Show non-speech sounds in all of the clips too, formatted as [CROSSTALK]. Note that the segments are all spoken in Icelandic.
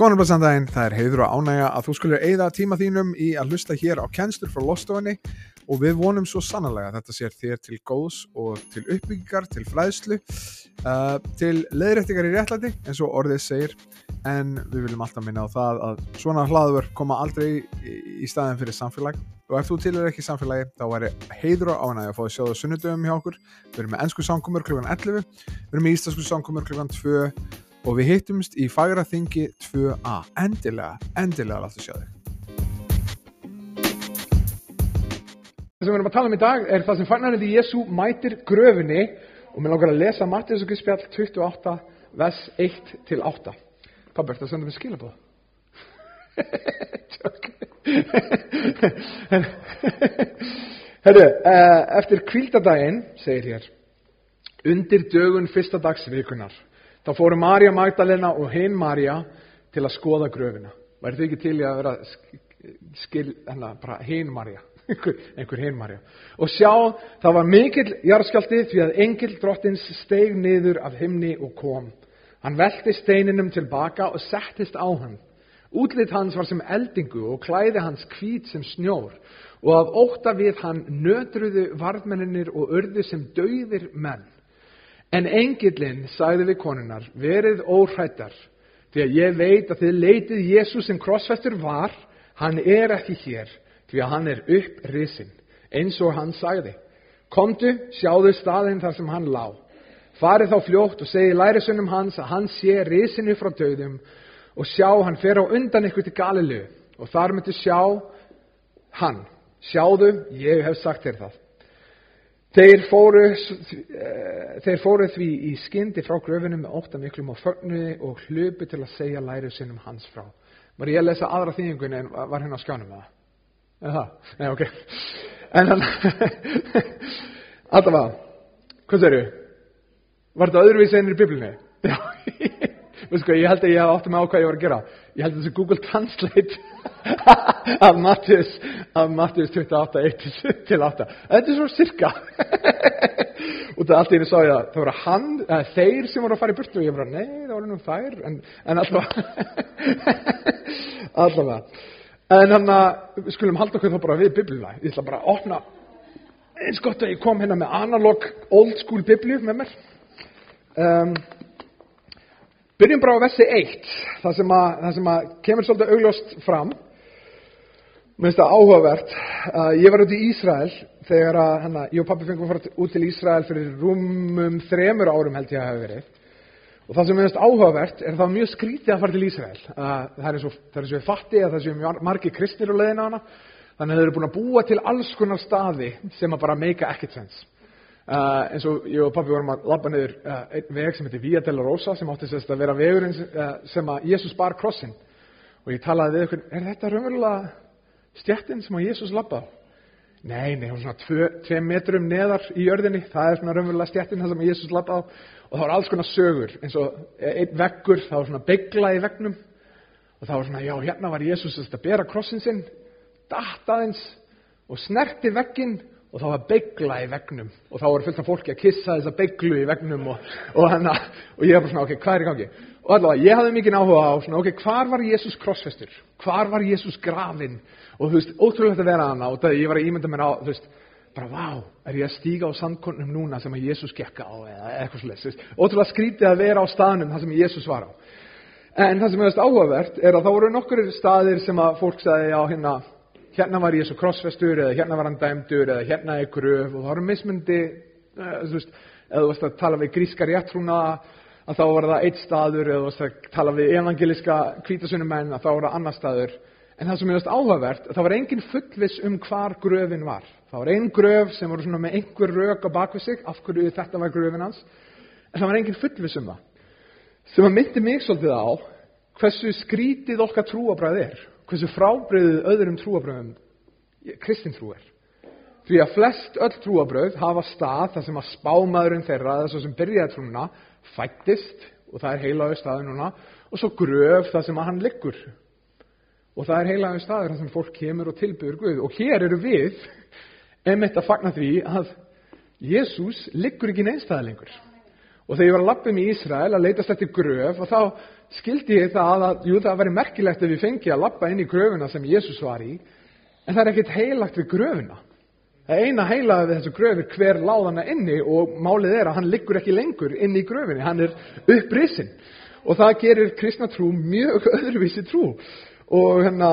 Góðan blessandaginn, það er heiður og ánægja að þú skulur eigða tíma þínum í að hlusta hér á kennslur frá Lostofinni og við vonum svo sannlega að þetta sér þér til góðs og til uppbyggingar, til fræðslu, uh, til leiðrættingar í réttlæti eins og orðið segir en við viljum alltaf minna á það að svona hlaður koma aldrei í, staðin fyrir samfélag og ef þú tilur ekki samfélagi þá væri heiður og ánægja að fá að sjá það sunnudöfum hjá okkur við erum með ennsku samkomur kl. 11 við erum með íslensku samkomur kl. 2 og við hittumst í fagra þingi 2a endilega, endilega láttu sjá þig. Það sem við erum að tala um í dag er það sem fagnarinn í Jésu mætir gröfinni og mér langar að lesa Mattiðs og Guðspjall 28 vers 1 til 8 Pabbi, að senda mér skilabóð? [LAUGHS] Herru, eh, eftir kvíldadaginn segir hér undir dögun fyrsta dags vikunar þá fóru Marja Magdalena og hinn Marja til að skoða gröfina. Væri þau ekki til í að vera skil, hérna, bara hinn Marja [LAUGHS] einhver, einhver hinn Marja og sjá, það var mikill jarðskjaldi því að engil drottins steig niður af himni og kom. Hann velti steininum tilbaka og settist á hann. Útlit hans var sem eldingu og klæði hans hvít sem snjór. Og af ótta við hann nötruðu varðmenninir og urðu sem dauðir menn En engillin sagði við konunar, verið óhrættar, því að ég veit að þið leitið Jésús sem krossfestur var, hann er ekki hér, því að hann er upprisin, eins og hann sagði. Komdu, sjáðu staðinn þar sem hann lá. Farið þá fljótt og segi lærisunum hans að hann sé risinu frá döðum og sjá hann fer á undan ykkur til Galilu og þar myndu sjá hann. Sjáðu, ég hef sagt þér það. Þeir fóru, þeir fóru því í skyndi frá gröfinum með óttan miklum og fögnuði og hlupi til að segja lærið sinnum hans frá. Var ég að lesa aðra þýðingun en var hérna á skjánum með það? Eða það? Nei, ok. En hann, [LAUGHS] allavega, hvað segir þú? Var þetta öðruvísi ennir í biblinu? [LAUGHS] Já, veistu hvað, ég held að ég átti með á hvað ég var að gera. Ég held að þessi Google Translate [LAUGHS] af Mattius Mattius 28, 1 til 8 þetta er svona cirka og [LAUGHS] það allt í henni sá ég að það voru hann, eða, þeir sem voru að fara í burtu og ég bara, nei, það voru nú þær en, en allavega. [LAUGHS] Allavega. En hann að, við skulum halda okkur þá bara við biblina, ég ætla bara að opna. Eins gott að ég kom hérna með analog old school biblíu með mér. Um, byrjum bara á vessi 1 það sem að, það sem að kemur svolítið augljóst fram Mér finnst það áhugavert. Uh, ég var út í Ísrael þegar að, hana, ég og pappi fengum að fara út til Ísrael fyrir rúmum þremur árum held ég að hafa verið. Og það sem mér finnst áhugavert er að það mjög skrítið að fara til Ísrael. Uh, það er svo, það er svo fatti að það séu margi kristnir á leiðina hana. Þannig að þau eru búin að búa til alls konar staði sem að bara meika ekkert sens. Uh, eins og ég og pappi vorum að labba niður einn veg sem heitir Via della Rosa sem átti sérst að vera vegurinn sem að Jésús bar krossin. Og ég talaði við ykkur, er þetta raunverulega stjættin sem að Jésús labba á. Nei, nei, hún er svona tvei metrum neðar í jörðinni, það er svona raunverulega stjættin það sem að Jésús labba á. Og það var alls konar sögur, eins og einn veggur, það var svona begla í vegnum og það var svona, já, hérna var Jésús að bera krossin sinn, datt aðeins og snerti veggin og það var begla í vegnum og þá var fullt af fólki að kissa þessa beglu í vegnum og, og, hana, og ég var bara svona, ok, hvað er í gangi? Og allavega, ég hafði mikið áhuga á svona, ok, hvar var Jésús krossfestur? Hvar var Jésús grafinn? Og þú veist, ótrúlegt að vera hana og það, ég var að ímynda mér á, þú veist, bara, vá, er ég að stíga á sandkornum núna sem að Jésús gekka á eða eitthvað sless, ótrúlega skrítið að vera á staðnum þar sem Jésús var á. En það sem er áhugavert er að það voru nokkur staðir sem að fólk sagði, já, hérna, hérna var Jésús krossfestur eða hérna var hann dæmdur eða hérna er gröf og það voru mismundi, þú veist, eða þú veist að tala við gríska réttrúna að þá var það eitt staður eða þú veist að tala við evangeliska kvítasunnumenn að þá var það annar staður En það sem er mjög áhugavert, það var engin fullvis um hvar gröfin var. Það var einn gröf sem voru með einhver rök á bakvið sig, af hverju þetta var gröfin hans, en það var engin fullvis um það. Sem að myndi mig svolítið á hversu skrítið okkar trúabræð er, hversu frábriðið öðrum trúabröðum kristin trú er. Því að flest öll trúabröð hafa stað þar sem að spámaðurinn þeirra, þess að sem byrjaði trúna, fættist, og það er heilaðu staði núna, og svo gröf þar sem að hann liggur. Og það er heilaðum staður þar sem fólk kemur og tilbyður Guð. Og hér eru við emitt að fagna því að Jésús liggur ekki neinstæða lengur. Og þegar ég var að lappa um í Ísrael að leitast eftir gröf og þá skildi ég það að, jú það væri merkilegt ef við fengi að lappa inn í gröfuna sem Jésús var í, en það er ekkert heilagt við gröfuna. Það eina heilaði við þessu gröf er hver láðana inni og málið er að hann liggur ekki lengur inn í gröfinni, hann er upprisinn. Og það gerir kristna trú mjög [LAUGHS] öðruvísi trú. Og hérna,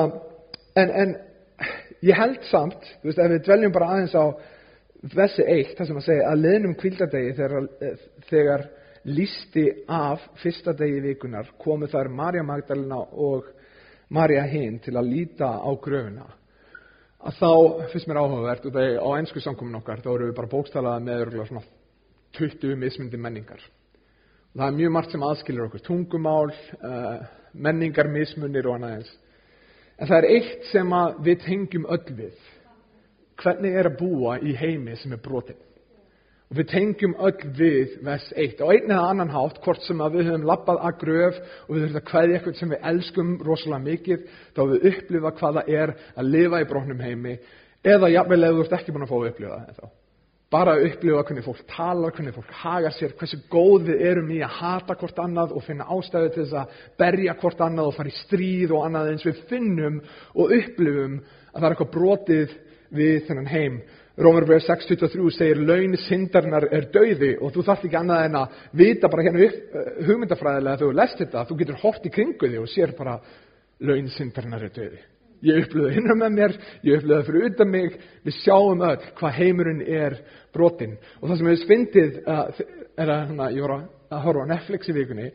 en, en ég held samt, þú veist, ef við dveljum bara aðeins á þessi eitt, það sem að segja, að leðnum kvildardegi þegar, þegar lísti af fyrsta degi vikunar komu þar Marja Magdalena og Marja hinn til að líta á gröfuna að þá finnst mér áhugavert og það er á ennsku samkomin okkar þá eru við bara bókstalaða með örgulega svona 20 mismyndi menningar. Og það er mjög margt sem aðskilur okkur. Tungumál, uh, menningar mismunir og annað eins. En það er eitt sem við tengjum öll við. Hvernig er að búa í heimi sem er brotinn Og við tengjum öll við vers 1 og einn eða annan hátt, hvort sem að við höfum lappað að gröf og við höfum að hvaðið eitthvað sem við elskum rosalega mikið, þá við upplifa hvaða er að lifa í brotnum heimi. Eða jafnvel eða þú ert ekki búin að fá að upplifa það þá. Bara að upplifa hvernig fólk talar, hvernig fólk haga sér, hversu góð við erum í að hata hvort annað og finna ástæðu til þess að berja hvort annað og fara í stríð og annað eins. Við finnum og upplifum að það er eitthvað brotið við þennan heim Rómarbröð 6.23 segir laun syndarnar er dauði og þú þarf ekki annað en að vita bara hérna upp, uh, hugmyndafræðilega þegar þú lest þetta, þú getur hort í kringu þig og sér bara laun syndarnar er dauði. Ég upplöðu hinna með mér, ég upplöðu fyrir utan mig, við sjáum öll hvað heimurinn er brotinn. Og það sem hefur svindið uh, er að hana, ég var að horfa á Netflix í vikunni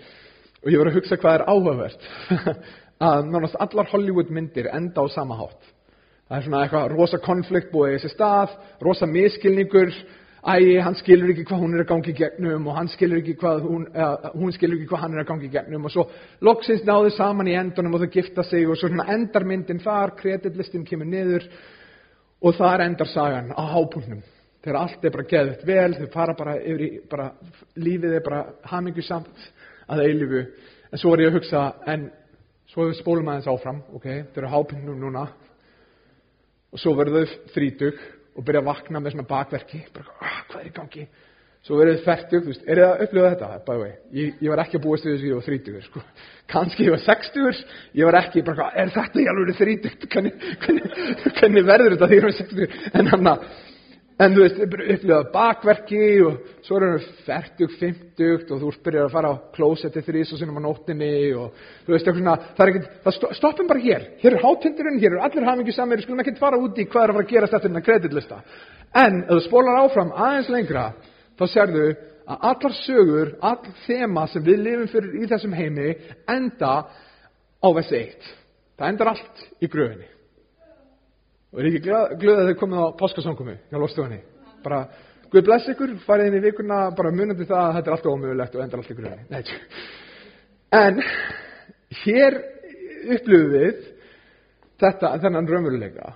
og ég var að hugsa hvað er áhugavert [LAUGHS] að nánast allar Hollywood myndir enda á sama hátt. Það er svona eitthvað rosa konflikt búið í þessi stað, rosa miskilningur, ægi, hann skilur ekki hvað hún er að gangi í gegnum og hann skilur ekki hvað hún, eða, hún skilur ekki hvað hann er að gangi í gegnum og svo loksins náðu saman í endunum og þau gifta sig og svo svona endar myndin þar, kreditlistin kemur niður og þar endar sagan á hápunum. Þegar allt er bara geðut vel, þau fara bara yfir í, bara, lífið er bara hamingu samt að eilifu. En svo er ég að hugsa, en svo spólum aðeins áfram, ok, þau eru hápunum núna, og svo verður þau þrítug og byrja að vakna með svona bakverki. Bara, ah, hvað er í gangi? Svo verður þau færtug, er það að upplifa þetta? By the way, ég, ég var ekki að búast við þessu ég var þrítugur, sko, [LAUGHS] kannski ég var sextugur. Ég var ekki, bara, er þetta ég alveg þrítugt, hvernig, hvernig, [LAUGHS] hvernig verður þetta því ég var sextugur, en hann að En þú veist, upplifað bakverki og svo er það færtugt, fymtugt og þú byrjar að fara á klósetti þrís og sinum á nóttinni og þú veist, svona, það er ekkert, það stoppum bara hér. Hér er hátindurinn, hér er allir hafingi samir, við skulum ekkert fara úti í hvað er að fara að gerast eftir þennan kreditlista. En ef þú spólar áfram aðeins lengra, þá sérðu að allar sögur, all þema sem við lifum fyrir í þessum heimi enda á þessi eitt. Það endar allt í gröfinni. Og er ekki glöð að þau komið á páskasangumi hjá lostuðinni. Bara, Guð bless ykkur, farið inn í vikuna, bara munandi það að þetta er alltaf ómögulegt og endar alltaf. Nei, en hér upplöfum við þetta, þennan raunveruleika,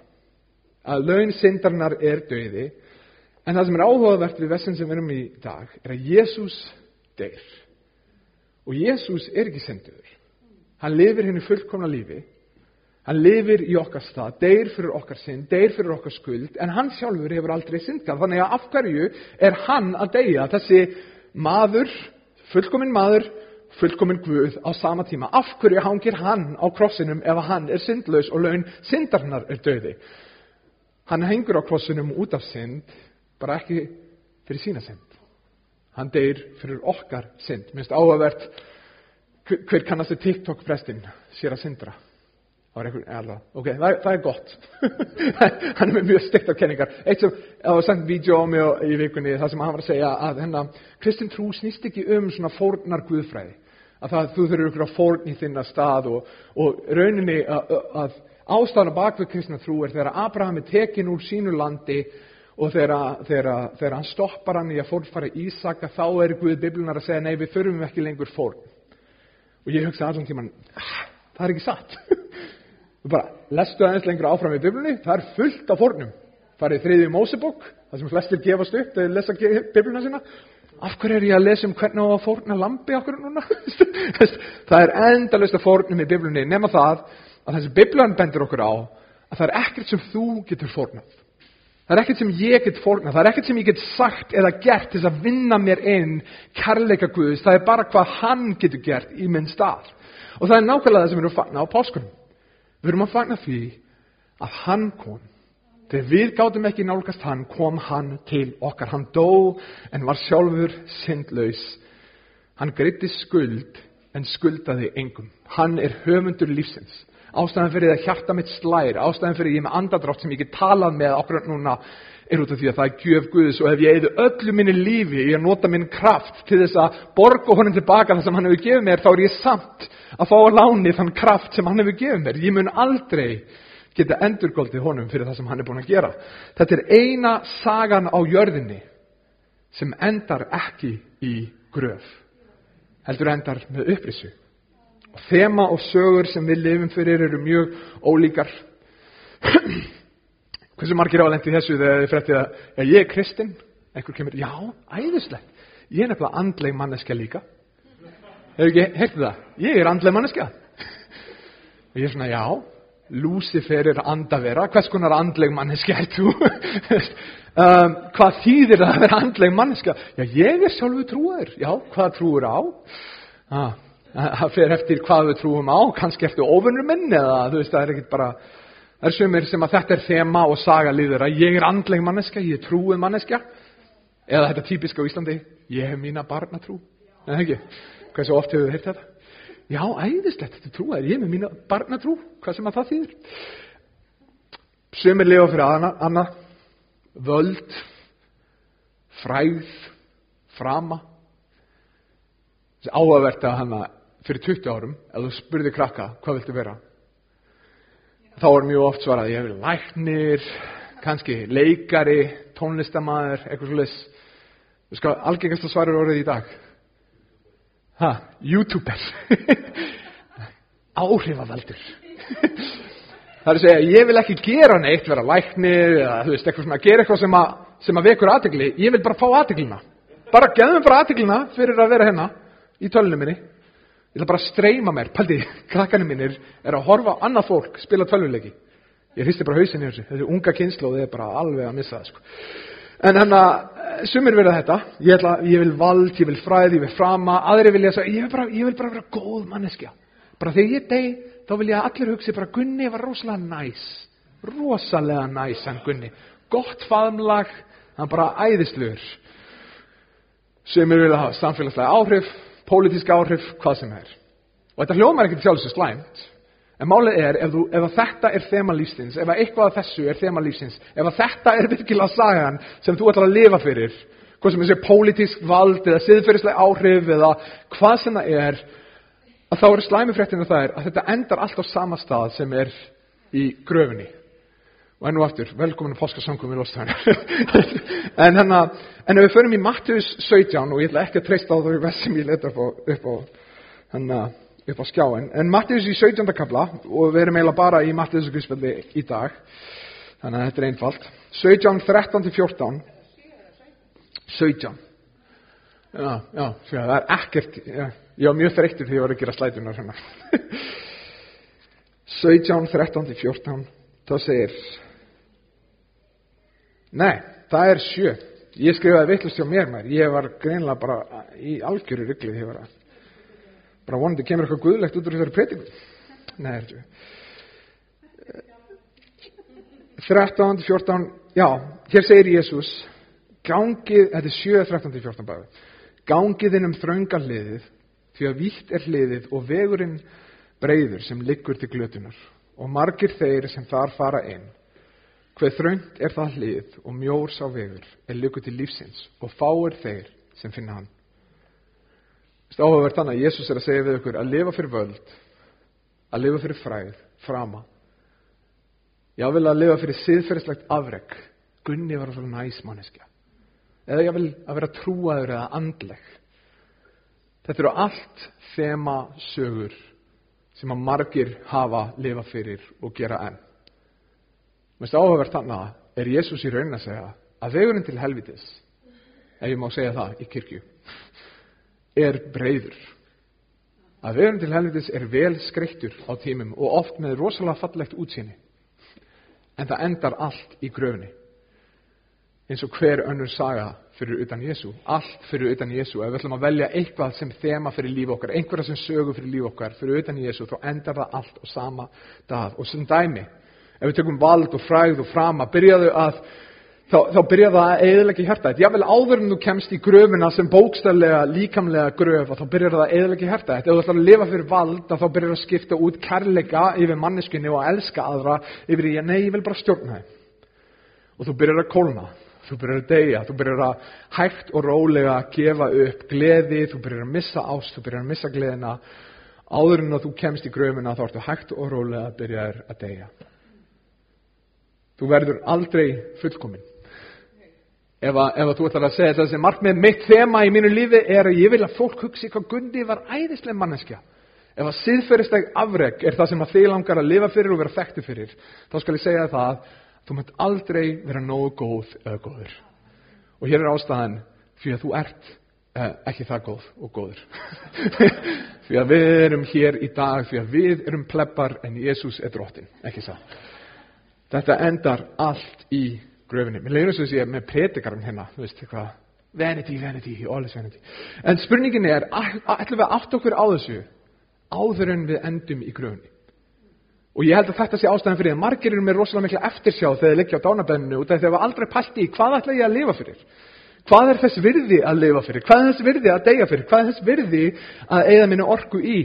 að laun syndarnar er döiði, en það sem er áhugavert við vessin sem við erum í dag, er að Jésús deyr. Og Jésús er ekki syndur. Hann lifir henni fullkomna lífi, Hann lifir í okkar stað, deyr fyrir okkar sinn, deyr fyrir okkar skuld, en hann sjálfur hefur aldrei syndgað. Þannig að af hverju er hann að deyja, þessi maður, fullkominn maður, fullkominn Guð á sama tíma. Af hverju hangir hann á krossinum ef hann er syndlaus og laun syndarnar er döði? Hann hengur á krossinum út af synd, bara ekki fyrir sína synd. Hann deyr fyrir okkar synd. Minnst áhugavert, hver kannast þið TikTok-prestinn sér að syndra? Það var einhvern, alveg, ok, það, það er gott. [LAUGHS] hann er með mjög stygt af kenningar. Eitt sem, það var sendt vídeo á mig í vikunni, það sem hann var að segja að hennar, Kristinn trú snýst ekki um svona fórnar guðfræði. Að það, þú þurfur ykkur að fórn í þinna stað og, og rauninni að, að ástæðan bak við Kristinn trú er þegar Abraham er tekin úr sínu landi og þegar, hann stoppar hann í að fórnfara Ísaka, þá er Guð Biblinar að segja, nei, við þurfum ekki lengur fórn. Og ég hugsa allan tíman, ah, það er ekki satt. [LAUGHS] Bara lestu aðeins lengra áfram í biblunni, það er fullt af fornum. Farið þriðið Mósebók, það sem flestir gefast upp þegar lesa bibluna sína. Af hverju er ég að lesa um hvernig á að forna lampi okkur núna? [LAUGHS] það er endalust af fornum í biblunni, nema það að þessi biblan bendur okkur á að það er ekkert sem þú getur fornað. Það er ekkert sem ég get fórnað, það er ekkert sem ég get sagt eða gert til að vinna mér inn kærleika Guðs, það er bara hvað hann getur gert í minn stað. Og það er nákvæmlega það sem við erum páskunum. Við erum að fagna því að hann kom. Þegar við gátum ekki nálgast hann, kom hann til okkar. Hann dó en var sjálfur syndlaus. Hann greitti skuld en skuldaði engum. Hann er höfundur lífsins ástæðan fyrir að hjarta mitt slær, ástæðan fyrir ég með andadrátt sem ég get talað með okkur núna er út af því að það er gjöf Guðs og ef ég eði öllu minni lífi, ég nota minn kraft til þess að borga honum tilbaka það sem hann hefur gefið mér, þá er ég samt að fá að láni þann kraft sem hann hefur gefið mér. Ég mun aldrei geta endurgóldið honum fyrir það sem hann er búin að gera. Þetta er eina sagan á jörðinni sem endar ekki í gröf, heldur endar með upprissu. Og þema og sögur sem við lifum fyrir eru mjög ólíkar. [CLEARS THROAT] Hversu margir álendi þessu þegar þið frættið að ja, ég er kristinn? Einhver kemur, já, æðislegt. Ég er nefnilega andleg manneska líka. Hefur ekki heyrtið það? Ég er andleg manneska. Og ég er svona, já, Lucifer er andavera. Hvers konar andleg manneska er þú? [LAUGHS] um, hvað þýðir það að vera andleg manneska? Já, ég er sjálfu trúar. Já, hvað trúur á? Ah, það fer eftir hvað við trúum á, kannski eftir ofunur minn eða þú veist það er ekkert bara það er sumir sem að þetta er þema og saga líður að ég er andleg manneska, ég er trúið manneska eða þetta típisk á Íslandi ég hef mína barnatrú. Eða ekki, hvað svo oft hefur við heyrt þetta? Já, æðislegt, þetta trúið ég hef mína barnatrú, hvað sem að það þýðir. Sumir lifa fyrir annað. Anna, völd fræð frama. Að hann að fyrir 20 árum, ef þú spurði krakka, hvað viltu vera? Þá er mjög oft svarað, ég vil læknir, kannski leikari, tónlistamæður, eitthvað svolítið. Þú sko, algengast að svara orðið í dag. Ha, youtuber. [LAUGHS] Áhrifavaldur. [LAUGHS] Það er að segja, ég vil ekki gera neitt, vera læknir, eða þú veist, eitthvað sem að gera eitthvað sem að, sem að vekur aðtegli. Ég vil bara fá aðteglina. Bara gefðum bara aðteglina fyrir að vera hérna í tölunum minni. Ég ætla bara að streyma mér, paldi, krakkanum mínir er að horfa á annað fólk spila tölvuleiki. Ég hristi bara hausinni þessu, þessi unga kynnslóð er bara alveg að missa það, sko. En hann að, sumir verða þetta, ég, ætla, ég vil vald, ég vil fræði, ég vil frama, aðri vilja að ég, vil ég vil bara vera góð manneskja. Bara þegar ég deg, þá vil ég að allir hugsi bara Gunni var rosalega næs, rosalega næs hann Gunni. Gott faðmlag, hann bara æðisluður. Sumir vilja hafa samfélagslega áhrif, pólitíska áhrif, hvað sem er. Og þetta hljómar til sjálfsög slæmt, en málið er ef, þú, ef þetta er þema lífsins, ef eitthvað af þessu er þema lífsins, ef þetta er virkilega sagan sem þú ætlar að lifa fyrir, hvað sem er pólitísk vald eða siðferðislega áhrif eða hvað sem það er, að þá er slæmifréttinu það er að þetta endar allt á sama stað sem er í gröfinni. Og enn og aftur, velkomin í Lostæðan. [LAUGHS] en, hana, en ef við förum í Mattius 17, og ég ætla ekki að treysta á þau sem ég leta upp á, upp á, hana, upp á skjáin, en Mattius í 17. kabla, og við erum eiginlega bara í Mattius og Guðspilli í dag, þannig að þetta er einfalt. 17, 13-14. 17. Já, já, það er ekkert, já, ég var mjög þreyttur þegar ég var að gera slætunar svona. 17, 13-14, þá segir Nei, það er sjö. Ég skrifaði vittlust hjá mér mér. Ég var greinlega bara í algjöru rygglið. Ég var bara vonandi kemur eitthvað guðlegt út úr þessari preytingu. Nei, er þetta. 13, 14, já, hér segir Jésús, gangið, þetta er 7, 13, 14 bæði, gangið inn um þrönga hliðið, því að vítt er hliðið og vegurinn breyður sem liggur til glötunar og margir þeir sem þar fara inn Hver þröngt er það hlið og mjór sá vegur er lyku til lífsins og fáir þeir sem finna hann. Er áhugavert þannig að Jésús er að segja við ykkur að lifa fyrir völd, að lifa fyrir fræð, frama. Ég vil að lifa fyrir siðferðislegt afreg. Gunni var svona næsmanneskja. Eða ég vil að vera trúaður eða andleg. Þetta eru allt þema sögur sem að margir hafa lifa fyrir og gera enn. Mest áhugavert þannig að er Jésús í raunin að segja að vegurinn til helvitis, ef ég má segja það í kirkju, er breyður. Að vegurinn til helvitis er vel skreittur á tímum og oft með rosalega fallegt útsýni. En það endar allt í gröfni. eins og hver önnur saga fyrir utan Jésu, allt fyrir utan Jésu ef við ætlum að velja eitthvað sem þema fyrir líf okkar, einhverja sem sögu fyrir líf okkar fyrir utan Jésu, þá endar það allt á sama dag og sem dæmi ef við tökum vald og fræð og frama byrjaðu að þá, þá byrja það að eðilegja hjarta þetta. Jável áður en þú kemst í gröfina sem bókstæðlega, líkamlega gröf þá byrjar það að eðilegja hjarta þetta. Ef þú ætlar að lifa fyrir vald þá byrjar það að skipta út kærleika yfir manneskunni og að elska aðra yfir í að nei, ég vil bara stjórna þeim. Og þú byrjar að kólna, þú byrjar að deyja, þú byrjar að hægt og rólega gefa upp gleði, þú byrjar að missa ást, þú byrjar að missa gleðina. Áður en að þú kemst í gröfina þá ertu hægt og rólega að byrja að deyja. Þú verður aldrei fullkominn. Ef ef þú ætlar að segja þessi markmið mitt þema í mínu lífi er að ég vil að fólk hugsi hvað Gundi var æðislega manneskja. Ef að siðferðisteg afreg er það sem að þið langar að lifa fyrir og vera þekkti fyrir, þá skal ég segja það að þú mönt aldrei vera nógu góð eða góður. Og hér er ástæðan fyrir að þú ert eh, ekki það góð og góður. [LAUGHS] fyrir að við erum hér í dag, fyrir að við erum pleppar en Jésús er drottin, ekki það. Þetta endar allt í gröfinni. Mér leiður þess að ég með predikarum hérna, þú veist, eitthvað, vanity, vanity, all is vanity. En spurningin er, ætlum við átt okkur á þessu áður en við endum í gröfinni? Og ég held að þetta sé ástæðan fyrir að margir eru með rosalega mikla eftirsjá þegar þeir leggja á dánabenninu út af þeir hafa aldrei pælt í hvað ætla ég að lifa fyrir? Hvað er þess virði að lifa fyrir? Hvað er þess virði að deyja fyrir? Hvað er þess virði að eigða minni orku í?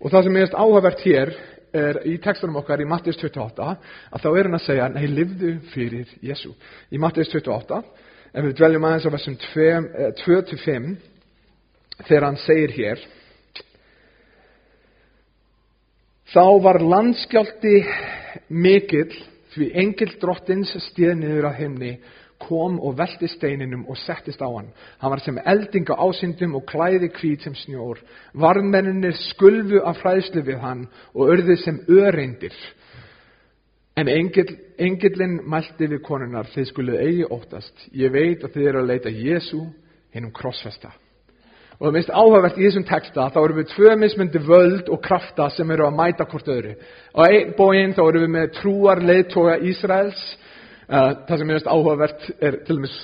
Og það sem er áhugavert hér er í textunum okkar í Mattias 28 að þá er hann að segja, nei, livðu fyrir Jésu. Í Mattias 28, ef við dveljum aðeins á versum 2-5, þegar hann segir hér, þá var landskjálti mikill því engil drottins stíð niður að heimni kom og velti steininum og settist á hann. Hann var sem elding á ásindum og klæði kvít sem snjór. Varðmenninir skulfu af fræðslu við hann og örði sem öreindir. En engil, engilinn mælti við konunar, þið skuluð eigi óttast. Ég veit að þið eru að leita Jésu hennum krossfesta. Og það minnst áhugavert í þessum texta, þá eru við tvö mismundi völd og krafta sem eru að mæta hvort öðru. Á einn bóinn þá eru við með trúar leiðtoga Ísraels, Uh, það sem minnast áhugavert er til dæmis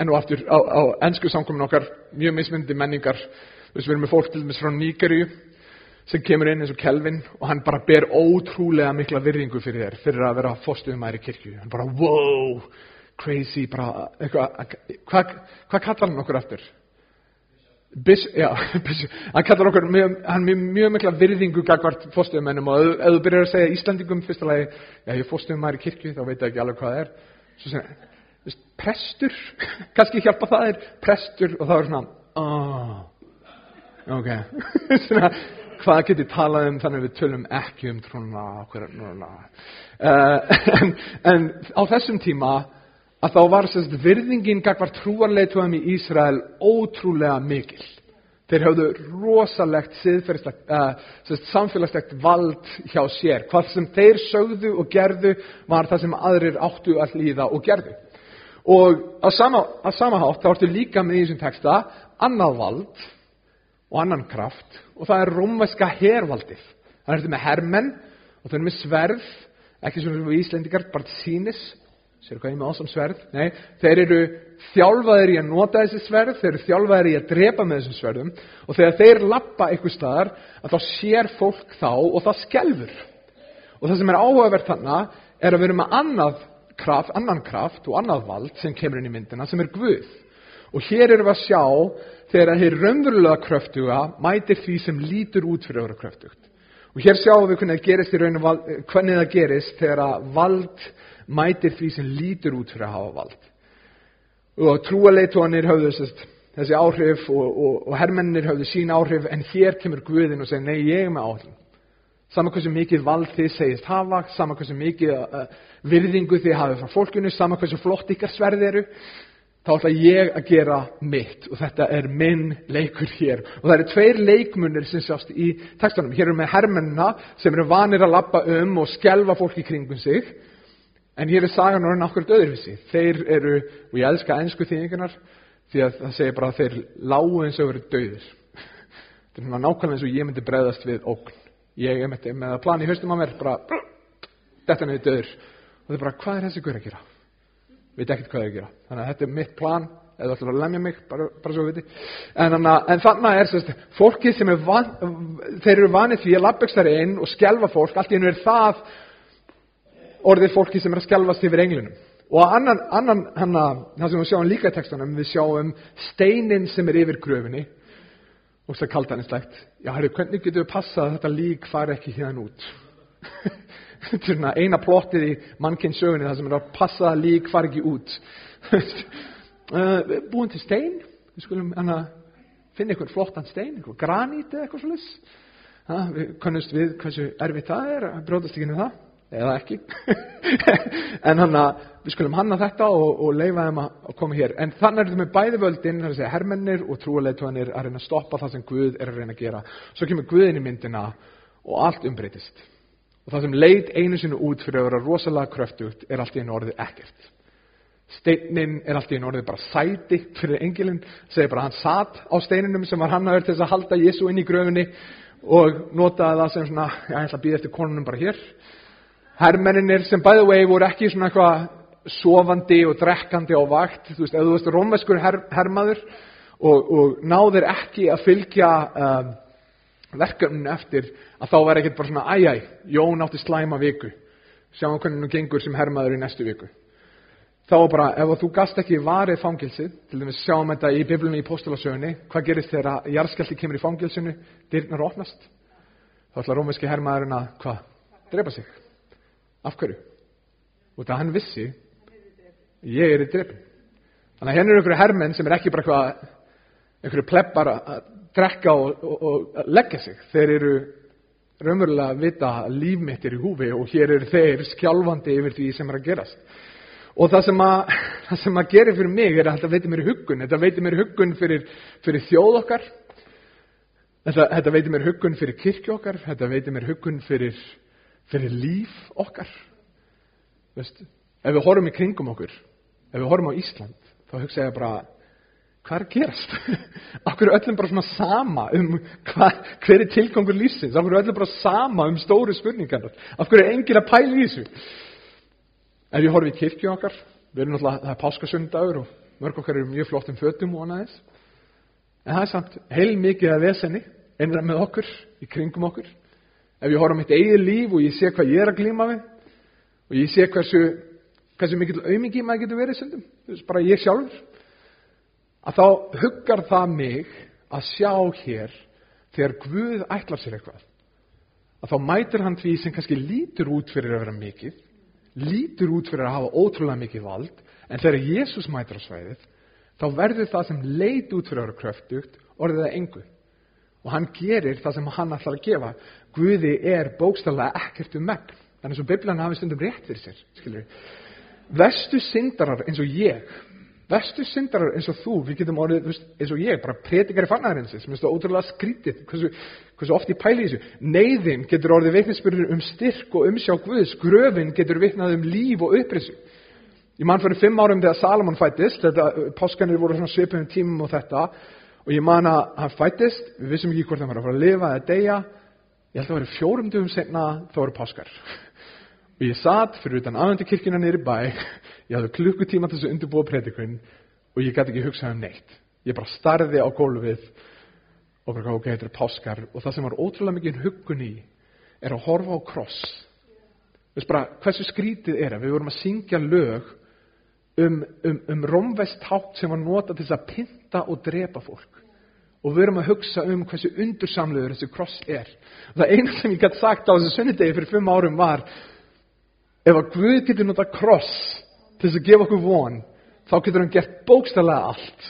enn og aftur á, á ennsku samkomin okkar mjög mismyndi menningar við erum með fólk til dæmis frá Níkerju sem kemur inn eins og Kelvin og hann bara ber ótrúlega mikla virðingu fyrir þér fyrir að vera fórstuðumæri kirkju hann bara wow, crazy bara, eitthvað, hvað hva kallar hann okkur eftir? Bis, já, [LAUGHS] bis, hann kallar okkur mjög, hann mjög, mjög mikla virðingu gagvart fórstöðumennum og ef, ef þú byrjar að segja Íslandingum fyrsta lagi, já ég er fórstöðumæri kirkju þá veit ég ekki alveg hvað það er. Svo sem, veist, prestur [LAUGHS] kannski hjálpa það er prestur og þá er svona oh, ok. [LAUGHS] Svona, hvað getur talað um þannig við tölum ekki um trúna uh, en, en á þessum tíma að þá var sérst virðingin gagvar trúarleituðum í Ísrael ótrúlega mikil. Þeir hafðu rosalegt uh, samfélagslegt vald hjá sér. Hvað sem þeir sögðu og gerðu var það sem aðrir áttu að hlýða og gerðu. Og á sama, sama hátt þá ertu líka með í þessum texta annað vald og annan kraft og það er rómvæska hervaldið. Það ertu með hermenn og þau eru með sverð, ekki svona sem við Íslendingar, bara sínis Sér hvað ég með ásam sverð? Nei, þeir eru þjálfaðir í að nota þessi sverð, þeir eru þjálfaðir í að drepa með þessum sverðum og þegar þeir lappa eitthvað staðar að þá sér fólk þá og það skelfur. Og það sem er áhugavert þannig er að við erum með annað kraft, annan kraft og annað vald sem kemur inn í myndina sem er Guð. Og hér erum við að sjá þegar þeir raunverulega kröftuga mætir því sem lítur út fyrir að vera kröftugt. Og hér sjáum við hvernig það gerist, raun, hvernig það gerist þegar að vald mætir því sem lítur út fyrir að hafa vald. Og trúaleitónir höfðu þessi áhrif og, og, og hermennir höfðu sín áhrif en hér kemur Guðin og segir nei ég er með áhrif. Saman hversu mikið vald þið segist hafa, saman hversu mikið uh, virðingu þið hafið frá fólkinu, saman hversu flott ykkar sverði eru, þá ætla ég að gera mitt og þetta er minn leikur hér. Og það eru tveir leikmunir sem sjást í textunum. Hér eru með hermennina sem eru vanir að lappa um og skjelfa fólki kringum sig En hér er sagan orðin okkur öðruvísi. Þeir eru, og ég elska ennsku þýðingunar, því að það segir bara að þeir lágu eins og eru döðir. [LAUGHS] Þetta er nákvæmlega eins og ég myndi bregðast við ógn. Ég er með að plani í höstum á mér, bara, þetta er niður döður. Og þeir bara, hvað er þessi guður að gera? Veit ekkert hvað ég gera. Þannig að þetta er mitt plan eða ætlar að lemja mig, bara, bara svo við en, en þannig er sérst, fólki sem er van, þeir eru vanið því að labbökstar inn og skjelfa fólk allt í hennu er það orðið fólki sem er að skjelfast yfir englunum og annan, annan hana, það sem við sjáum líka í textunum við sjáum steinin sem er yfir gröfinni og það er kaldanistlægt já, herru, hvernig getur við passað að þetta lík fari ekki hérna út [LAUGHS] þetta er svona eina plottið í mannkynnsögunni það sem er að passa lík fari ekki út [LAUGHS] uh, búin til stein. Við skulum hana, finna einhvern flottan stein einhvern granít eða eitthvað svolítið við kannast við hversu erfitt það er að bróðast ekki í það eða ekki. [LAUGHS] En hann að við skulum hanna þetta og, og leifa þeim að koma hér. En þannig er þetta með bæði völdin það er að segja hermennir og trúaleitóanir að reyna að stoppa það sem Guð er að reyna að gera. Svo kemur Guðin í myndina og allt umbreytist og það sem leit einu sinu út fyrir að vera rosalega kröftugt er allt í einu orðið ekkert. Steinin er allt í einu orðið bara sæti fyrir engilin segir bara hann satt á steininum sem var hann að verða til þess að halda Jésu inn í gröfinni og notaði það sem svona, já, ég ætla að býða eftir konunum bara hér. Hermenninir sem by the way voru ekki svona eitthvað sofandi og drekkandi á vakt þú veist, ef þú veist rómveskur her, hermaður og, og náðir ekki að fylgja um, verkefninu eftir að þá var ekkert bara svona æjæ, Jón átti slæma viku. Sjáum hvernig hann gengur sem hermaður í næstu viku. Þá bara, ef þú gast ekki varið fangilsið, til dæmis sjáum þetta í biblunni í postulasögunni, hvað gerist þegar jarðskjálti kemur í fangilsinu, dyrnar opnast. Þá ætla rómveski hermaðurinn að, hvað, drepa sig? Af hverju? Og það hann vissi, ég er í drefn. Þannig að hérna eru einhverju hermenn sem er ekki bara einhverju pleppar að drekka og, og, og leggja sig. Þeir eru raunverulega að vita að líf mitt er í húfi og hér eru þeir skjálfandi yfir því sem er að gerast. Og það sem að, [LAUGHS] það sem að gerir fyrir mig er að þetta veitir mér í huggun. Þetta veitir mér í huggun fyrir, fyrir þjóð okkar. Þetta, þetta veitir mér huggun fyrir kirkju okkar. Þetta veitir mér huggun fyrir fyrir líf okkar Veistu? ef við horfum í kringum okkur ef við horfum á Ísland þá hugsa ég bara hvað er að gerast? [LAUGHS] Okkur er öllum bara svona sama um hva, hver er tilgangur lífsins? Okkur er öllum bara sama um stóru spurningar okkur er engin að pæla í þessu? Ef við horfum í kirkju okkar við erum náttúrulega, það er páskasundagur og mörg okkar eru mjög flottum fötum og annað þess en það er samt heil mikið að vesenni einra með okkur í kringum okkur. Ef ég horfa á mitt eigið líf og ég sé hvað ég er að glíma við og ég sé hversu, hversu mikill auðmingi maður getur verið sundum, bara ég sjálfur að þá huggar það mig að sjá hér þegar Guð ætlar sér eitthvað. Að þá mætir hann því sem kannski lítur út fyrir að vera mikið lítur út fyrir að hafa ótrúlega mikið vald en þegar Jésús mætir á svæðið þá verður það sem leit út fyrir að vera kröftugt orðið að engu. Og hann gerir það sem hann ætlar að gefa. Guði er bókstallega ekkert um megn. Þannig að Biblian hafi stundum rétt fyrir sér skilur. vestu syndarar eins og ég vestu syndarar eins og þú við getum orðið eins og ég bara predikar í fannæðarinsins mér finnst það ótrúlega skrítið hversu, hversu oft ég pæli þessu. Neyðin getur orðið veitninsbyrður um styrk og umsjá Guðs. Gröfin getur vitnað um líf og upprisu. Ég mann fyrir fimm árum þegar Salomon fættist þetta, páskanir voru svona svipum tímum og þetta og ég man að hann fættist, við vissum ekki hvort hann var að fara að lifa eða deyja, ég held að það var fjórum dugum senna þá eru páskar. [LAUGHS] Og ég satt fyrir utan aðvendikirkina nýri bæ, ég hafði klukkutíma til þess að undirbúa predikun og ég gæti ekki hugsað um neitt. Ég bara starði á gólfið og bara ok, þetta er páskar og það sem var ótrúlega mikið huggun í er að horfa á kross. Þess bara hversu skrítið er að við vorum að syngja lög um, um, um romvest hátt sem var notað til þess að pinta og drepa fólk og við erum að hugsa um hversu undursamlegur þessi kross er og það eina sem ég gæti sagt á þessu sunnudegi fyrir fimm árum var ef að Guð getur nota kross til þess að gefa okkur von þá getur hann gert bókstallega allt.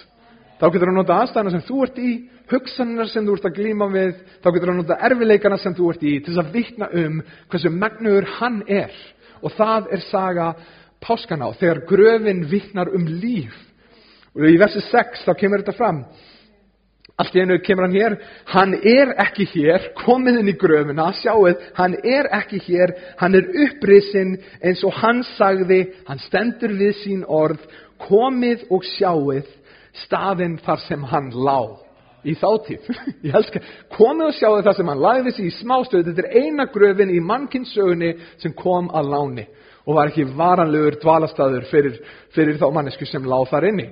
Þá getur hann nota aðstæðana sem þú ert í hugsanar sem þú ert að glíma við þá getur hann nota erfileikana sem þú ert í til þess að vittna um hversu megnuður hann er. Og það er saga páskana og þegar gröfin vittnar um líf. Og í versi 6 þá kemur þetta fram Allt í einu kemur hann hér, hann er ekki hér, komið inn í gröfuna, sjáuð, hann er ekki hér, hann er upprisinn eins og hann sagði, hann stendur við sín orð, komið og sjáuð staðinn þar sem hann lá. í þáttíð. [LAUGHS] Ég elska, komið og sjáðu það sem hann lagði sig í smástöðu. Þetta er eina gröfin í mannkynnsögunni sem kom að láni og var ekki varanlegur dvalastæður fyrir, fyrir þá mannesku sem láð þar inni.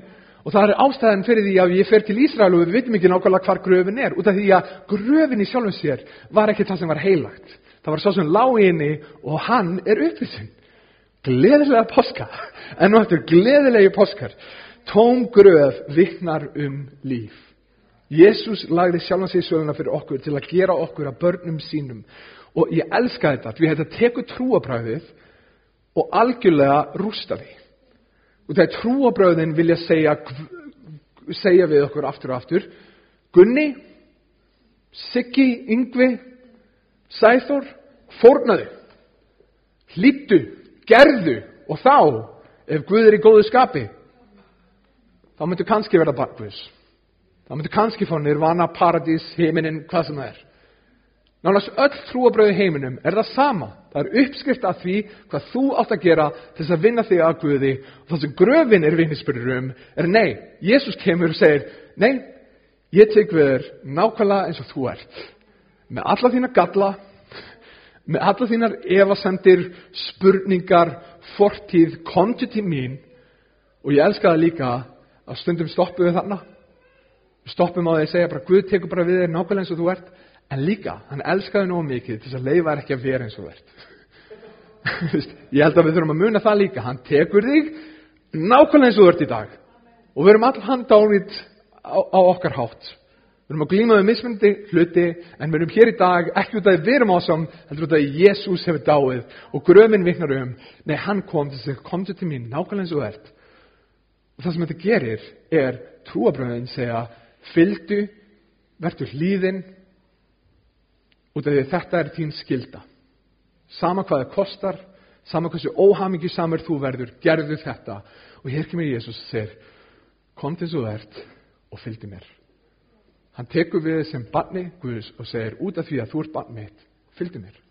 Og það er ástæðan fyrir því að ég fer til Ísrael og við veitum ekki nákvæmlega hvar gröfin er. Út af því að gröfin í sjálfum sér var ekki það sem var heilagt. Það var svo sem lág inni og hann er uppvísin. Gleðilega páska. En nú eftir gleðilegi páskar. Tóm gröf viknar um líf. Jésús lagði sjálfan sig í söguna fyrir okkur til að gera okkur að börnum sínum. Og ég elska þetta, því þetta tekur trúabræðið og algjörlega rústa því. Og þegar trúabröðin vilja segja, segja við okkur aftur og aftur, Gunni, Siggi, Yngvi, Sæþór, fórnaðu, hlýttu, gerðu og þá, ef Guð er í góðu skapi, þá myndu kannski verða bakvís. Þá myndu kannski fá nirvana, paradís, heiminin, hvað sem það er. Nánast öll trúabröði heiminum er það sama. Það er uppskrift af því hvað þú átt að gera til þess að vinna þig að Guði og það sem gröfin er vinnisbyrjur um er nei. Jésús kemur og segir, nei, ég tek við þér nákvæmlega eins og þú ert. Með alla þína galla, með alla þínar evasendir, spurningar, fortíð, konti til mín og ég elska það líka að stundum stoppum við þarna. Stoppum á því að segja bara Guð tekur bara við þér nákvæmlega eins og þú ert En líka, hann elskaði nóg mikið til þess að leifa ekki að vera eins og [LAUGHS] verð. ég held að við þurfum að muna það líka. Hann tekur þig nákvæmlega eins og verð í dag. Og við erum all hann dálít á, á okkar hátt. Við erum að glíma með mismundi hluti, en við erum hér í dag ekki út af því við erum ásam, heldur út af því Jésús hefur dáið og gröfin viknar um. Nei, hann kom til að kom til mín nákvæmlega eins og verð. Og það sem þetta gerir er trúabröðin segja, fyldu, verður hlýðin, út af því þetta er þín skilda. Sama hvað það kostar, sama hversu óhamingi samur þú verður, gerðu þetta. Og hér kemur Jésús og segir, kom til svo verðt og fylgdi mér. Hann tekur við sem barni Guðs og segir, út af því að þú ert barn mitt, fylgdi mér.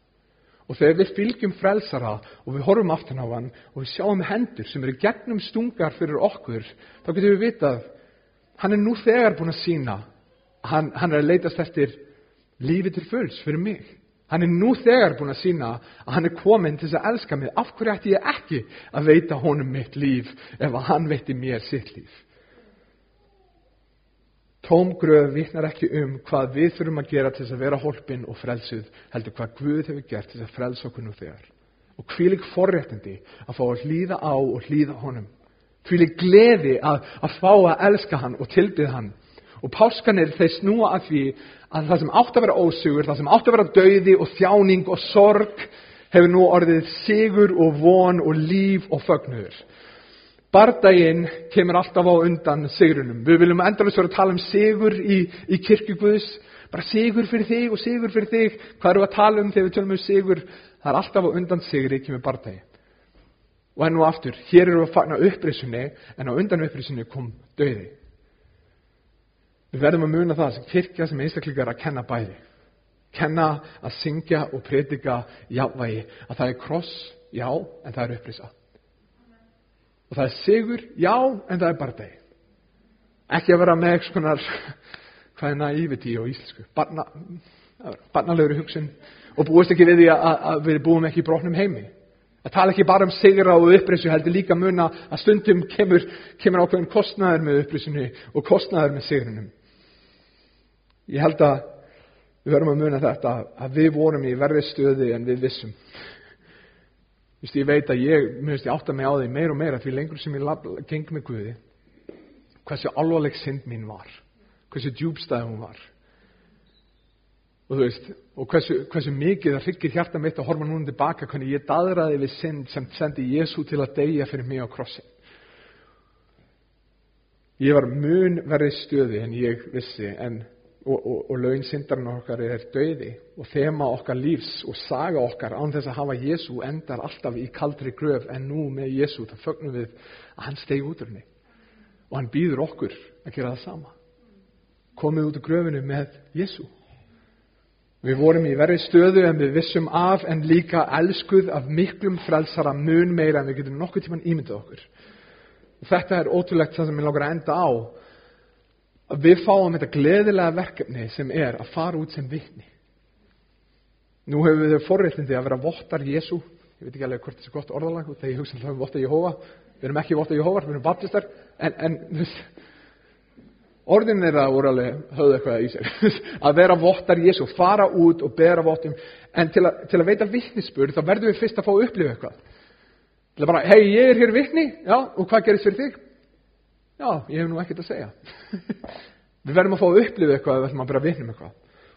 Og þegar við fylgjum frelsara og við horfum aftan á hann og við sjáum hendur sem eru gegnum stungar fyrir okkur, þá getum við vitað, hann er nú þegar búin að sína, hann, hann er að leitast eftir lífi til fulls fyrir mig. Hann er nú þegar búin að sína að hann er komin til þess að elska mig. Af hverju ætti ég ekki að veita honum mitt líf ef að hann veitti mér sitt líf? Tómgröð vittnar ekki um hvað við þurfum að gera til þess að vera hólpin og frelsuð, heldur hvað Guð hefur gert til þess að frelsa okkur nú þegar. Og hvílig forréttindi að fá að hlýða á og hlýða honum. Hvílig gleði að, að fá að elska hann og tilbyð hann. Og páskanir þeir snúa að því að það sem átt að vera ósugur, það sem átt að vera dauði og þjáning og sorg hefur nú orðið sigur og von og líf og fögnuður. Bardaginn kemur alltaf á undan sigurunum. Við viljum endalust vera að tala um sigur í, í kirkjuguðs, bara sigur fyrir þig og sigur fyrir þig. Hvað eru að tala um þegar við tölum um sigur? Það er alltaf á undan sigri kemur bardagi. Og enn og aftur, hér eru við að fagna upprisunni, en á undan upprisunni kom dauði. Við verðum að muna það sem kirkja sem einstaklingar að kenna bæði. Kenna að syngja og predika jávægi. Að það er kross, já, en það er upprisa. Og það er sigur, já, en það er bara deg. Ekki að vera með eitthvað skonar, [LAUGHS] hvað er naiviti á íslensku? Barna, barnalegur hugsun og búist ekki við því að, að við búum ekki í brotnum heimi. Það tala ekki bara um sigra og upprisu, heldur líka muna að stundum kemur, kemur ákveðin kostnæður með upprisunni og kostnæður með sigrunum. Ég held að við verðum að muna þetta að við vorum í verði stöði en við vissum. Vist, ég veit að ég, minnst ég átta mig á því meir og meira því lengur sem ég geng með Guði hversu alvarleg synd mín var hversu djúbstæð hún var og þú veist og hversu, hversu mikið það ryggir hjarta mitt að horfa núna tilbaka hvernig ég daðraði við synd sem sendi Jésu til að deyja fyrir mig á krossin ég var mun verði stöði en ég vissi en og, og, og laun syndarinn okkar er döiði og þema okkar lífs og saga okkar án þess að hafa Jésu endar alltaf í kaldri gröf en nú með Jésu það fögnum við að hann stegi út úr henni. Og hann býður okkur að gera það sama. Komið út úr gröfinu með Jésu við vorum í verri stöðu en við vissum af en líka elskuð af miklum frelsara mun meira en við getum nokkuð tíman ímyndið okkur. Og þetta er ótrúlegt það sem ég langar að enda á að við fáum þetta gleðilega verkefni sem er að fara út sem vitni. Nú hefur við þau forréttindi að vera vottar Jésu. Ég veit ekki alveg hvort er gott orðalag þegar ég hugsa um votta Jehova. Við erum ekki votta Jehova, við erum baptistar. En, en veist, orðin þeirra voru alveg höfðu eitthvað í sér. [LAUGHS] að vera vottar Jésu, fara út og bera vottum. En til að, til að veita vittnisspur þá verðum við fyrst að fá að upplifa eitthvað. Til að bara, hei, ég er hér vittni, já, og hvað gerist fyrir þig? Já, ég hef nú ekkert að segja. [LAUGHS] við verðum að fá að upplifa eitthvað við verðum að bera vittnum eitthvað.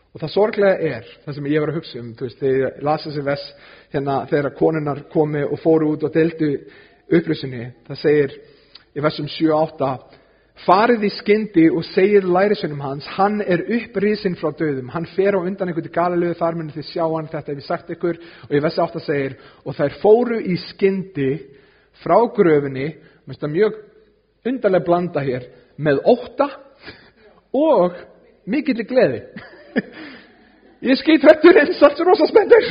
Og það sorglega er, það sem ég var að hugsa um, veist, þegar ég lasa þessi vers hérna þegar konunnar komi og fóru út og deldu upplýsinni, það segir í versum 7-8, farið í skyndi og segir lærisunum hans, hann er upprísin frá döðum, hann fer á undan einhvern galilegu þar munið þið sjá hann, þetta hef ég sagt ykkur, og í versi 8 segir, og þær fóru í skyndi frá gröfinni, mjög undarlega blanda hér, með óta og mikill gleði. Ég skýt hrettur eins allt rosa spendur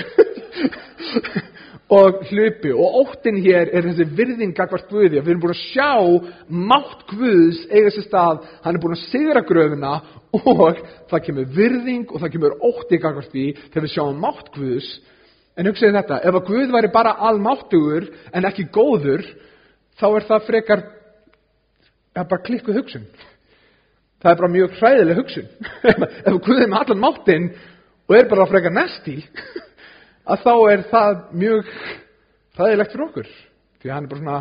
og hlupi og óttin hér er þessi virðing gagvart Guði við erum búin að sjá mátt Guðs eiga sér stað, hann er búin að sigra gröfuna og það kemur virðing og það kemur ótti gagvart því þegar við sjáum mátt Guðs. En hugsaði þetta, ef að Guð væri bara almáttugur en ekki góður þá er það frekar ja, bara klikku hugsun. Það er bara mjög hræðileg hugsun. [LAUGHS] Ef Guð er með allan máttinn og er bara frekar næsti [LAUGHS] að þá er það mjög hræðilegt fyrir okkur. Því hann er bara svona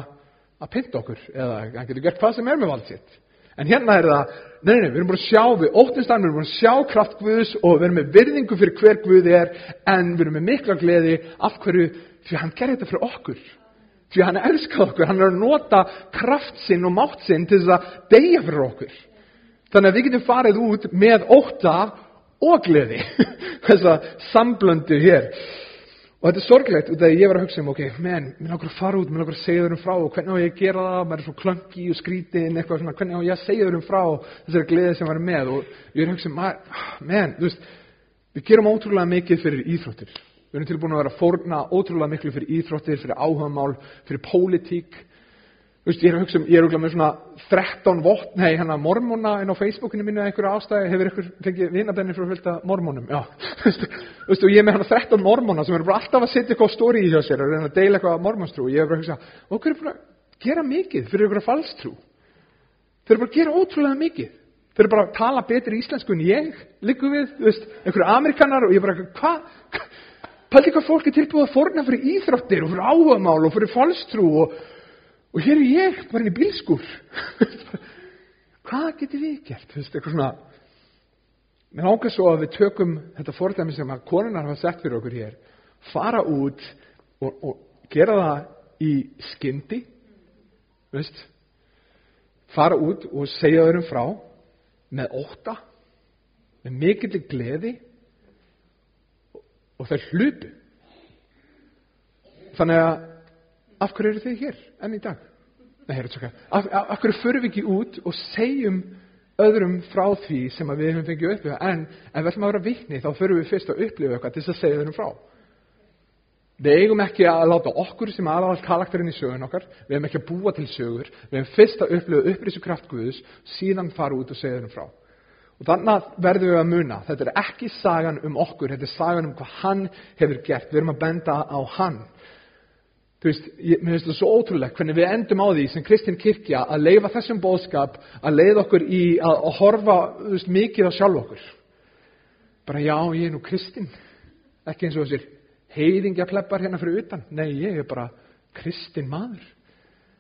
að pynta okkur eða hann getur gert hvað sem er með vald sitt. En hérna er það, nei, nei, við erum bara að sjá við óttinstæðan, við erum bara að sjá kraft Guðs og við erum með virðingu fyrir hver Guð er en við erum með mikla gleði. Af hverju, því hann gerir þetta fyrir okkur því hann elskar okkur, hann er að nota kraft sinn og mátt sinn til þess að deyja fyrir okkur. Þannig að við getum farið út með ótta og gleði. [LAUGHS] Þessa samblöndu hér. Og þetta er sorglegt út af því ég var að hugsa um ok, menn, langar að fara út, langar að segja þér um frá og hvernig á ég að gera það, maður er svo klöngi og skrítin eitthvað svona, hvernig á ég að segja þér um frá þessari gleði sem var með? Og ég er að hugsa um, menn, þú veist við gerum ótrúlega mikið fyrir íþróttir við erum tilbúin að vera að forna ótrúlega miklu fyrir íþróttir, fyrir áhugamál fyrir pólitík Veist, ég er að hugsa um, ég er auðvitað með svona 13 vott, nei, hérna mormóna inn á Facebookinu mínu eða einhverju ástæði, hefur ykkur fengið vinabenni frá fylgta mormónum, já. [LAUGHS] Þú veist, og ég er með hérna 13 mormóna sem eru bara alltaf að setja eitthvað stóri í hjá sér og reyna að deila eitthvað mormónstrú ég er bara að hugsa, hver er bara að gera mikið fyrir ykkur falstrú? Þeir eru bara að gera ótrúlega mikið. Þeir eru bara að tala betur íslensku en ég, líku við, þú veist, einhverju amerikanar og ég bara, hvað, pæli hvað fólk er tilbúið að forna fyrir íþróttir og fyrir áhugamál og fyrir falstrú og og hér er ég bara inn í bílskur [LAUGHS] hvað getur við gert? Þú veist, eitthvað svona mér ákveð svo að við tökum þetta fordæmi sem að konunar hafa sett fyrir okkur hér. Fara út og, og gera það í skyndi veist. Fara út og segja þeirum frá með óta með mikill gleði og þau hlupu. Þannig að af hverju eru þið hér enn í dag? Nei, af, af, af hverju förum við ekki út og segjum öðrum frá því sem við hefum fengið að upplifa en ef við ætlum að vera vikni þá förum við fyrst að upplifa eitthvað til þess að segja öðrum frá. Við eigum ekki að láta okkur sem aðal karakterinn í sögun okkar við hefum ekki að búa til sögur við hefum fyrst að upplifa upprísu kraft Guðus síðan fara út og segja öðrum frá og þannig verðum við að muna þetta er ekki sagan um okkur þetta er sagan um hvað hann hefur gert við erum að benda á hann Þú veist, ég, mér finnst það svo ótrúlegt hvernig við endum á því sem Kristinn Kirkja að leifa þessum bóðskap, að leiða okkur í að, að horfa veist, mikið á sjálf okkur. Bara já, ég er nú Kristinn. Ekki eins og þessir heiðingja pleppar hérna fyrir utan. Nei, ég er bara Kristinn maður.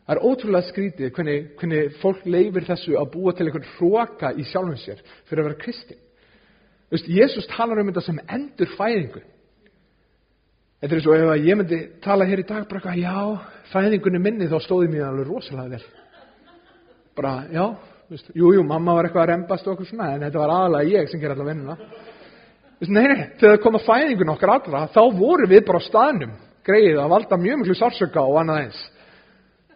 Það er ótrúlega skrítið hvernig, hvernig fólk leifir þessu að búa til einhvern hróka í sjálfum sér fyrir að vera Kristinn. Þú veist, Jésús talar um þetta sem endur fæðingu. Þetta er eins og ef ég myndi tala hér í dag bara eitthvað, já, fæðingunni minni þá stóði mér alveg rosalega vel. Bara, já, veist, jú, jú, mamma var eitthvað að rembast og okkur svona, en þetta var aðalega ég sem ger allar vinnuna. Veist, nei, nei, þegar það kom að fæðingun okkar allra, þá voru við bara á staðnum, greið að valda mjög mjög sársöka og annað eins.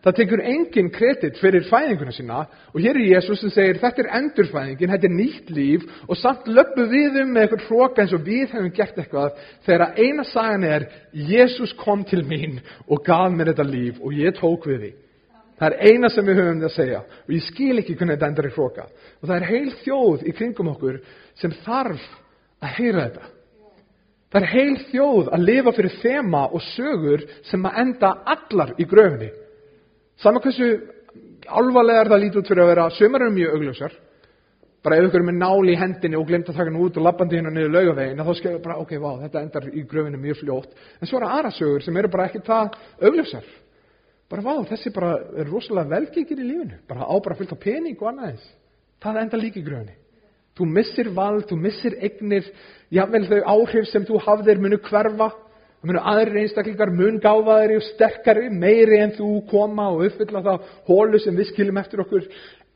Það tekur engin kredit fyrir fæðinguna sína og hér er Jésús sem segir þetta er endurfæðingin, þetta er nýtt líf og samt löpu við um með eitthvað hróka eins og við hefum gert eitthvað þegar eina sagan er Jésús kom til mín og gaf mér þetta líf og ég tók við því. Það er eina sem við höfum það að segja og ég skil ekki hvernig þetta endar í hróka. Og það er heil þjóð í kringum okkur sem þarf að heyra þetta. Það er heil þjóð að lifa fyrir þema og sögur sem að enda allar í gröfinni. Saman hversu alvarlegar það lítið út fyrir að vera, sömur eru mjög augljósar. Bara ef ykkur er með nál í hendinni og glemt að taka hann út og lappandi hérna niður laugavegin, þá skilur bara, ok, vá, þetta endar í gröfinni mjög fljótt. En svo eru aðra sögur sem eru bara ekki það augljósar. Bara, vá, þessi bara er rosalega velgengir í lífinu. Bara á bara fullt á pening og annað eins. Það endar líka í gröfinni. Þú missir vald, þú missir eignir, jável þau áhrif sem þú hafðir munu hverfa, það munu aðrir einstaklingar mun gáfaðri og sterkari, meiri en þú koma og uppfylla það hólu sem við skiljum eftir okkur.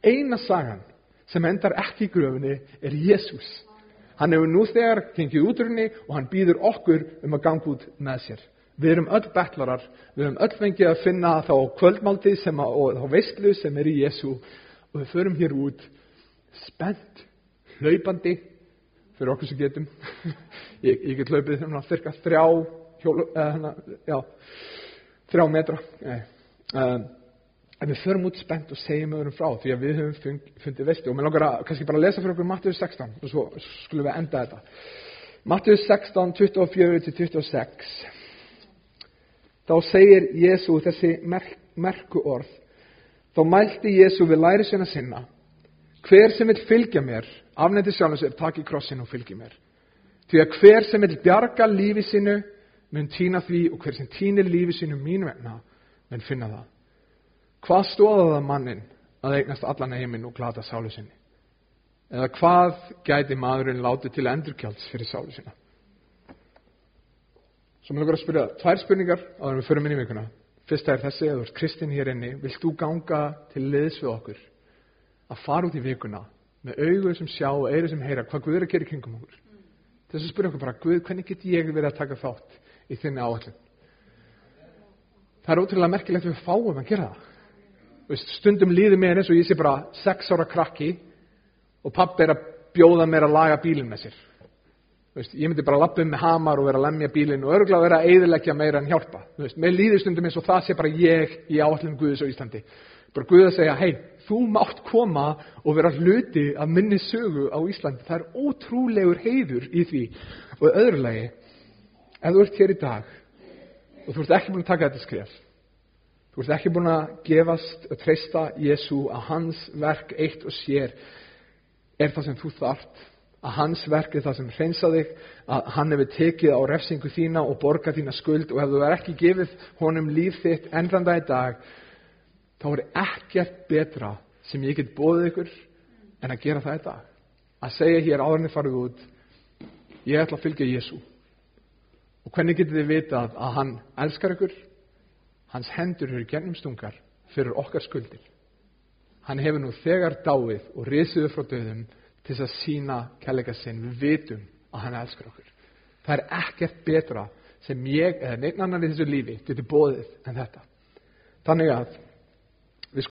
Eina sagan sem endar ekki í gröfinni er Jésús. Hann hefur nú þegar gengið útrunni og hann býður okkur um að ganga út með sér. Við erum öll betlarar, við erum öll fengið að finna þá kvöldmáldi sem að, og þá veistlu sem er í Jésú og við förum hér út spennt hlaupandi fyrir okkur sem getum [LAUGHS] ég, ég get hlaupið hérna þurka þrjá hjólu, hana, já, þrjá metra. Um, en við förum út spennt og segjum öðrum frá því að við höfum fund, fundið veistu og mér langar að kannski bara lesa fyrir okkur Mattius 16 og svo skulum við enda þetta. Mattius 16, 24-26 þá segir Jésu þessi merk, merku orð. Þá mælti Jésu við læri sinna sinna hver sem vil fylgja mér afnætti sjálfum sér, taki krossin og fylgi mér. Því að hver sem vil bjarga lífi sinu mun týna því og hver sem týnir lífi sinu mín vegna mun finna það. Hvað stóða það mannin að eignast allan heiminn og glata sálu sinni? Eða hvað gæti maðurinn látið til endurkjálts fyrir sálu sinna? Svo mér lukkar að spyrja tvær spurningar á þegar við förum inn í vikuna. Fyrsta er þessi, eða þú ert kristinn hér inni, vilt þú ganga til liðs við okkur að fara út í vikuna með augur sem sjá og eiri sem heyra hvað Guð er að gera í kringum okkur. Þess að spyrja okkur bara, Guð, hvernig get ég verið að taka þátt í þinni áallin? Það er ótrúlega merkilegt að við fáum að gera það. Veist, stundum líður mér eins og ég sé bara sex ára krakki og pappi er að bjóða mér að laga bílinn með sér. Veist, ég myndi bara lappa um með hamar og vera að lemja bílinn og örgulega vera að eðilegja meira en hjálpa. Veist, mér líður stundum eins og það sé bara ég í áallin Guðs á Íslandi. Bara Guð að segja, hei, þú mátt koma og vera hluti af minni sögu á Íslandi. Það er ótrúlegur heiður í því. Og öðrulegi, ef þú ert hér í dag og þú ert ekki búin að taka þetta skref, þú ert ekki búin að gefast og treysta Jésu að hans verk eitt og sér er það sem þú þart, að hans verk er það sem hreinsa þig, að hann hefur tekið á refsingu þína og borgað þína skuld og ef þú er ekki gefið honum líf þitt ennranda í dag, þá er ekkert betra sem ég get bóðið ykkur en að gera það í dag. Að segja hér áðurinn farið út, ég ætla að fylgja Jésu. Og hvernig getur þið vitað að hann elskar ykkur? Hans hendur eru gennumstungar fyrir okkar skuldir. Hann hefur nú þegar dáið og risiðu frá döðum til þess að sína kærleika sinn. Við vitum að hann elskar okkur. Það er ekkert betra sem ég eða neitt annar í þessu lífi getur bóðið en þetta. Þannig að